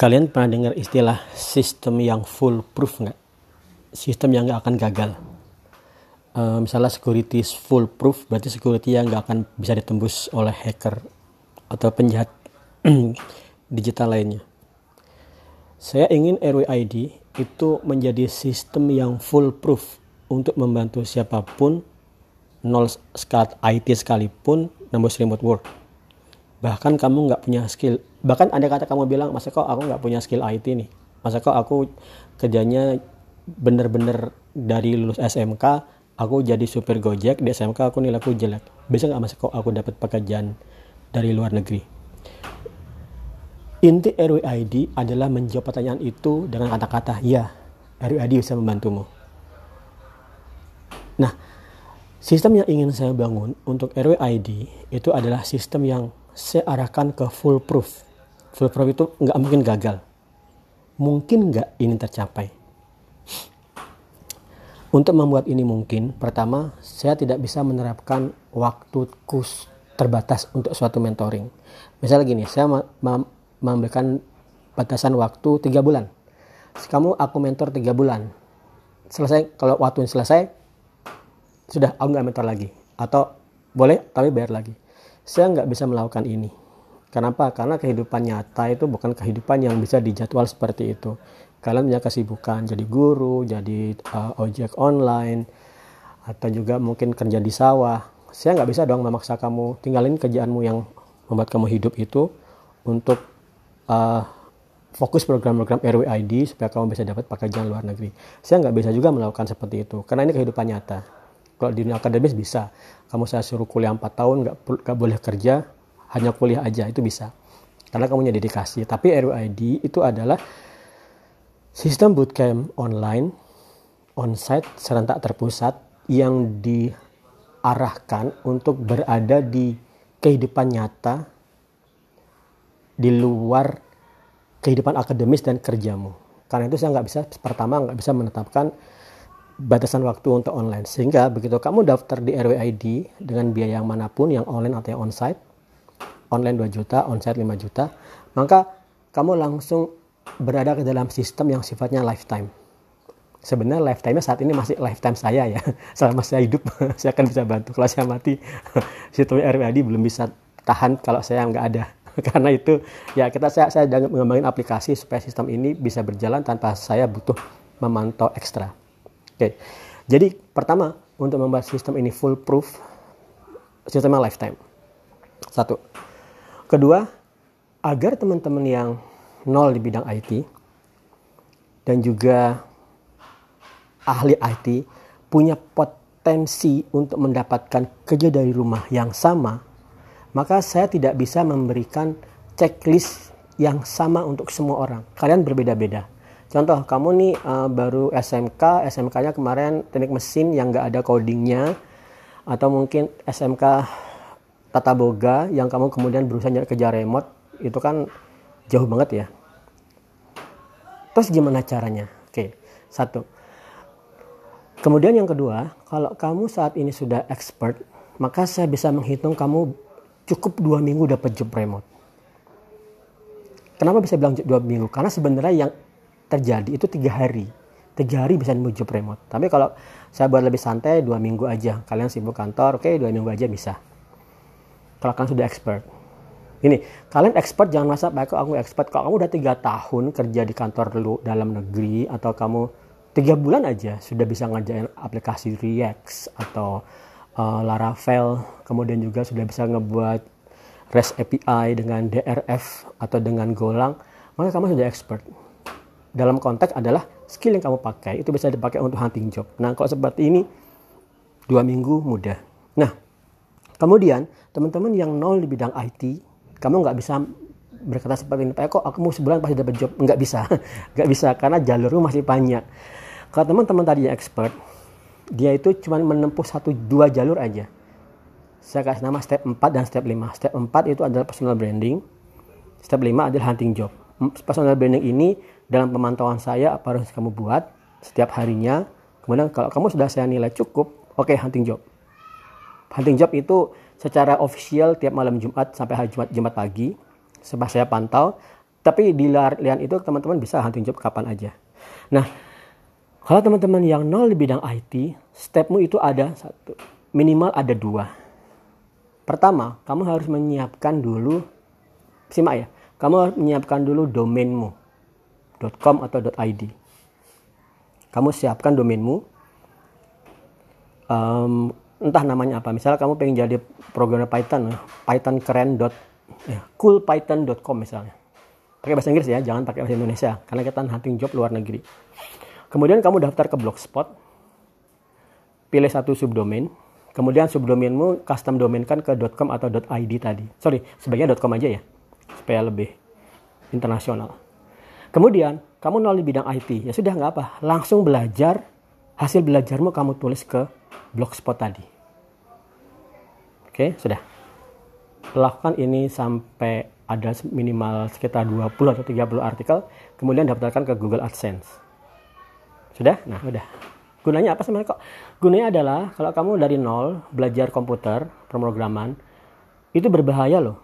Kalian pernah dengar istilah sistem yang foolproof nggak? Sistem yang nggak akan gagal. Uh, misalnya security is foolproof, berarti security yang nggak akan bisa ditembus oleh hacker atau penjahat digital lainnya. Saya ingin RWID itu menjadi sistem yang foolproof untuk membantu siapa pun, nol skat IT sekalipun, nembus remote work bahkan kamu nggak punya skill. Bahkan ada kata kamu bilang masa kok aku nggak punya skill IT nih? Masa kok aku kerjanya bener-bener dari lulus SMK aku jadi supir gojek di SMK aku nilai aku jelek. Bisa nggak masa kok aku dapat pekerjaan dari luar negeri? Inti RWID adalah menjawab pertanyaan itu dengan kata-kata ya RWID bisa membantumu. Nah sistem yang ingin saya bangun untuk RWID itu adalah sistem yang saya arahkan ke full proof. Full proof itu nggak mungkin gagal. Mungkin nggak ini tercapai. Untuk membuat ini mungkin, pertama, saya tidak bisa menerapkan waktu kus terbatas untuk suatu mentoring. Misalnya gini, saya memberikan batasan waktu tiga bulan. Kamu aku mentor tiga bulan. Selesai, kalau waktu ini selesai, sudah aku nggak mentor lagi. Atau boleh, tapi bayar lagi saya nggak bisa melakukan ini. Kenapa? Karena kehidupan nyata itu bukan kehidupan yang bisa dijadwal seperti itu. Kalian punya kesibukan jadi guru, jadi uh, ojek online, atau juga mungkin kerja di sawah. Saya nggak bisa dong memaksa kamu tinggalin kerjaanmu yang membuat kamu hidup itu untuk uh, fokus program-program RWID supaya kamu bisa dapat pekerjaan luar negeri. Saya nggak bisa juga melakukan seperti itu karena ini kehidupan nyata. Kalau di dunia akademis bisa, kamu saya suruh kuliah 4 tahun nggak nggak boleh kerja hanya kuliah aja itu bisa. Karena kamu punya dedikasi. Tapi RUID itu adalah sistem bootcamp online onsite serentak terpusat yang diarahkan untuk berada di kehidupan nyata di luar kehidupan akademis dan kerjamu. Karena itu saya nggak bisa pertama nggak bisa menetapkan batasan waktu untuk online. Sehingga begitu kamu daftar di RWID dengan biaya yang mana pun, yang online atau yang onsite, online 2 juta, onsite 5 juta, maka kamu langsung berada ke dalam sistem yang sifatnya lifetime. Sebenarnya lifetime-nya saat ini masih lifetime saya ya. Selama saya hidup, saya akan bisa bantu. Kalau saya mati, sistem RWID belum bisa tahan kalau saya nggak ada. Karena itu ya kita saya saya mengembangkan aplikasi supaya sistem ini bisa berjalan tanpa saya butuh memantau ekstra. Oke. Jadi pertama untuk membuat sistem ini full proof sistemnya lifetime. Satu. Kedua, agar teman-teman yang nol di bidang IT dan juga ahli IT punya potensi untuk mendapatkan kerja dari rumah yang sama, maka saya tidak bisa memberikan checklist yang sama untuk semua orang. Kalian berbeda-beda. Contoh, kamu nih uh, baru SMK, SMK-nya kemarin teknik mesin yang nggak ada codingnya, atau mungkin SMK tata boga yang kamu kemudian berusaha nyari kerja remote, itu kan jauh banget ya. Terus gimana caranya? Oke, satu. Kemudian yang kedua, kalau kamu saat ini sudah expert, maka saya bisa menghitung kamu cukup dua minggu dapat job remote. Kenapa bisa bilang dua minggu? Karena sebenarnya yang terjadi itu tiga hari. Tiga hari bisa menuju remote tapi kalau saya buat lebih santai dua minggu aja. Kalian sibuk kantor oke dua minggu aja bisa. Kalau kalian sudah expert. Ini kalian expert jangan masa baik aku expert? Kalau kamu udah tiga tahun kerja di kantor dulu dalam negeri atau kamu tiga bulan aja sudah bisa ngajain aplikasi React atau uh, Laravel kemudian juga sudah bisa ngebuat REST API dengan DRF atau dengan Golang? Maka kamu sudah expert dalam konteks adalah skill yang kamu pakai itu bisa dipakai untuk hunting job. Nah, kalau seperti ini dua minggu mudah. Nah, kemudian teman-teman yang nol di bidang IT, kamu nggak bisa berkata seperti ini, Pak kok aku mau sebulan pasti dapat job? Nggak bisa, nggak bisa karena jalurnya masih banyak. Kalau teman-teman tadi yang expert, dia itu cuma menempuh satu dua jalur aja. Saya kasih nama step 4 dan step 5. Step 4 itu adalah personal branding. Step 5 adalah hunting job. Personal branding ini dalam pemantauan saya apa harus kamu buat setiap harinya. Kemudian kalau kamu sudah saya nilai cukup, oke okay, hunting job. Hunting job itu secara official tiap malam Jumat sampai hari Jumat Jumat pagi. Sebab saya pantau Tapi di lain itu teman-teman bisa hunting job kapan aja. Nah, kalau teman-teman yang nol di bidang IT, stepmu itu ada satu, minimal ada dua. Pertama, kamu harus menyiapkan dulu, simak ya, kamu harus menyiapkan dulu domainmu, .com atau .id. Kamu siapkan domainmu, um, entah namanya apa. Misalnya kamu pengen jadi programmer Python, Python keren. Ya, coolpython.com misalnya. Pakai bahasa Inggris ya, jangan pakai bahasa Indonesia, karena kita hunting job luar negeri. Kemudian kamu daftar ke Blogspot, pilih satu subdomain, kemudian subdomainmu custom domain kan ke .com atau .id tadi. Sorry, sebaiknya .com aja ya, supaya lebih internasional. Kemudian kamu nol di bidang IT, ya sudah nggak apa, langsung belajar hasil belajarmu kamu tulis ke blogspot tadi. Oke, sudah. Lakukan ini sampai ada minimal sekitar 20 atau 30 artikel, kemudian daftarkan ke Google AdSense. Sudah? Nah, udah. Gunanya apa sebenarnya kok? Gunanya adalah kalau kamu dari nol belajar komputer, pemrograman, itu berbahaya loh.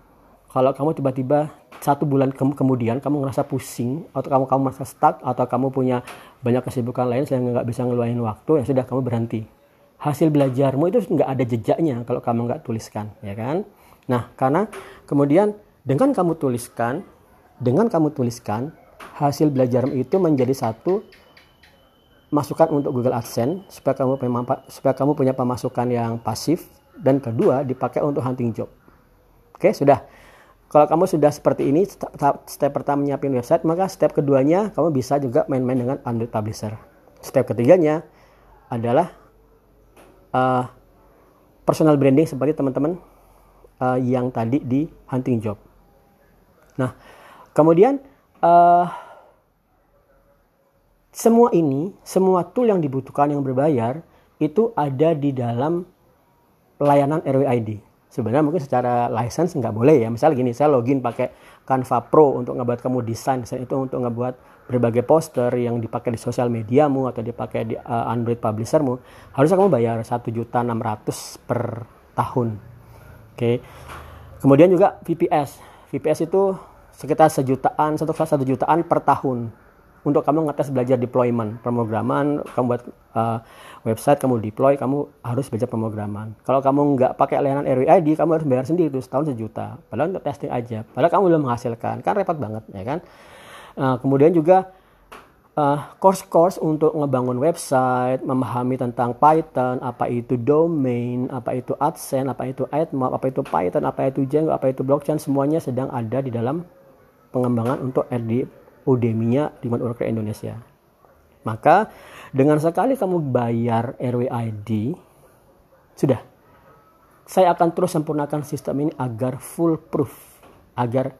Kalau kamu tiba-tiba satu bulan ke kemudian kamu ngerasa pusing atau kamu kamu merasa stuck atau kamu punya banyak kesibukan lain sehingga nggak bisa ngeluarin waktu ya sudah kamu berhenti hasil belajarmu itu nggak ada jejaknya kalau kamu nggak tuliskan ya kan nah karena kemudian dengan kamu tuliskan dengan kamu tuliskan hasil belajarmu itu menjadi satu masukan untuk Google AdSense supaya kamu supaya kamu punya pemasukan yang pasif dan kedua dipakai untuk hunting job. Oke, sudah. Kalau kamu sudah seperti ini, step pertama menyiapin website, maka step keduanya kamu bisa juga main-main dengan Android Publisher. Step ketiganya adalah uh, personal branding seperti teman-teman uh, yang tadi di hunting job. Nah, kemudian uh, semua ini, semua tool yang dibutuhkan yang berbayar itu ada di dalam layanan RWID. Sebenarnya mungkin secara license nggak boleh ya. Misal gini, saya login pakai Canva Pro untuk ngebuat kamu desain, desain itu untuk ngebuat berbagai poster yang dipakai di sosial mediamu atau dipakai di uh, Android publishermu, harusnya kamu bayar satu juta enam ratus per tahun. Oke. Okay. Kemudian juga VPS. VPS itu sekitar sejutaan, satu satu jutaan per tahun untuk kamu ngetes belajar deployment pemrograman kamu buat uh, website kamu deploy kamu harus belajar pemrograman. Kalau kamu nggak pakai layanan RWID kamu harus bayar sendiri itu setahun sejuta. Padahal untuk testing aja. Padahal kamu belum menghasilkan. Kan repot banget ya kan? Uh, kemudian juga uh, course-course untuk ngebangun website, memahami tentang Python, apa itu domain, apa itu AdSense, apa itu AdMob, apa itu Python, apa itu Django, apa itu blockchain, semuanya sedang ada di dalam pengembangan untuk RD Udemy-nya Demand Worker Indonesia. Maka dengan sekali kamu bayar RWID, sudah. Saya akan terus sempurnakan sistem ini agar full proof, agar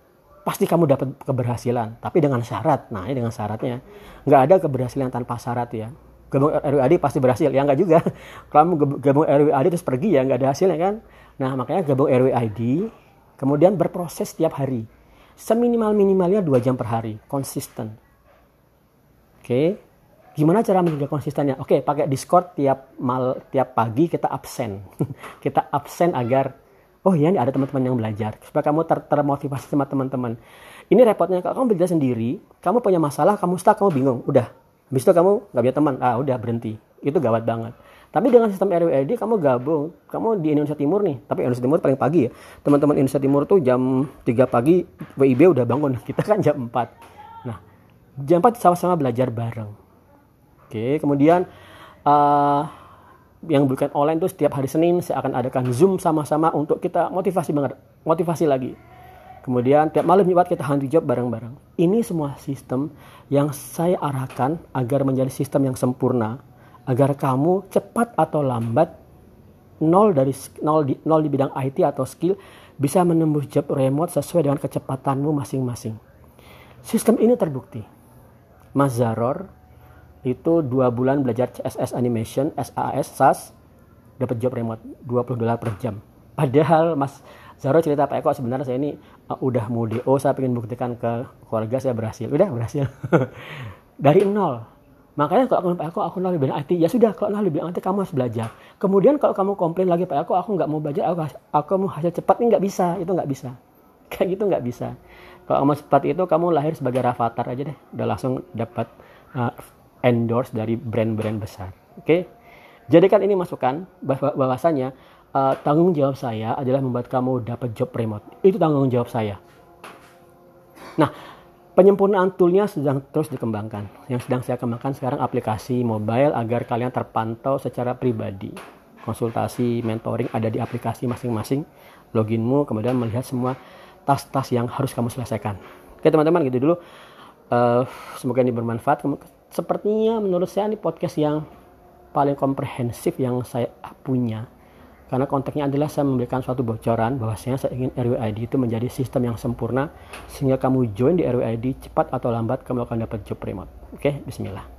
pasti kamu dapat keberhasilan. Tapi dengan syarat, nah ini dengan syaratnya, nggak ada keberhasilan tanpa syarat ya. Gabung RWID pasti berhasil, ya nggak juga. Kalau kamu gabung RWID terus pergi ya nggak ada hasilnya kan. Nah makanya gabung RWID, kemudian berproses setiap hari seminimal-minimalnya dua jam per hari, konsisten. Oke, gimana cara menjaga konsistennya? Oke, pakai Discord tiap mal tiap pagi kita absen, kita absen agar oh ya ini ada teman-teman yang belajar supaya kamu ter termotivasi sama teman-teman. Ini repotnya kalau kamu belajar sendiri, kamu punya masalah, kamu stuck, kamu bingung, udah. Habis itu kamu nggak punya teman, ah udah berhenti. Itu gawat banget. Tapi dengan sistem RWID kamu gabung, kamu di Indonesia Timur nih, tapi Indonesia Timur paling pagi ya. Teman-teman Indonesia Timur tuh jam 3 pagi WIB udah bangun, kita kan jam 4. Nah, jam 4 sama-sama belajar bareng. Oke, kemudian uh, yang bukan online tuh setiap hari Senin saya akan adakan Zoom sama-sama untuk kita motivasi banget, motivasi lagi. Kemudian tiap malam Jumat kita hunting job bareng-bareng. Ini semua sistem yang saya arahkan agar menjadi sistem yang sempurna agar kamu cepat atau lambat nol dari nol di, nol di bidang IT atau skill bisa menembus job remote sesuai dengan kecepatanmu masing-masing. Sistem ini terbukti. Mas Zaror itu dua bulan belajar CSS animation, SAS, SAS, dapat job remote 20 dolar per jam. Padahal Mas Zaro cerita Pak Eko sebenarnya saya ini uh, udah mau DO, saya ingin buktikan ke keluarga saya berhasil. Udah berhasil. Dari nol Makanya kalau aku Pak Eko, aku nol bidang IT, ya sudah kalau nol bidang IT kamu harus belajar. Kemudian kalau kamu komplain lagi Pak Eko, aku nggak mau belajar, aku, aku mau hasil cepat, ini nggak bisa, itu nggak bisa. Kayak gitu nggak bisa. kalau mau seperti itu kamu lahir sebagai Rafathar aja deh udah langsung dapat uh, endorse dari brand-brand besar oke okay? jadikan ini masukan bahwasanya uh, tanggung jawab saya adalah membuat kamu dapat job remote itu tanggung jawab saya nah penyempurnaan toolnya sedang terus dikembangkan yang sedang saya kembangkan sekarang aplikasi mobile agar kalian terpantau secara pribadi konsultasi mentoring ada di aplikasi masing-masing loginmu kemudian melihat semua tas-tas yang harus kamu selesaikan. Oke teman-teman gitu dulu. Uh, semoga ini bermanfaat. Sepertinya menurut saya ini podcast yang paling komprehensif yang saya punya. Karena konteksnya adalah saya memberikan suatu bocoran bahwasanya saya ingin RWID itu menjadi sistem yang sempurna sehingga kamu join di RWID cepat atau lambat kamu akan dapat job remote. Oke, bismillah.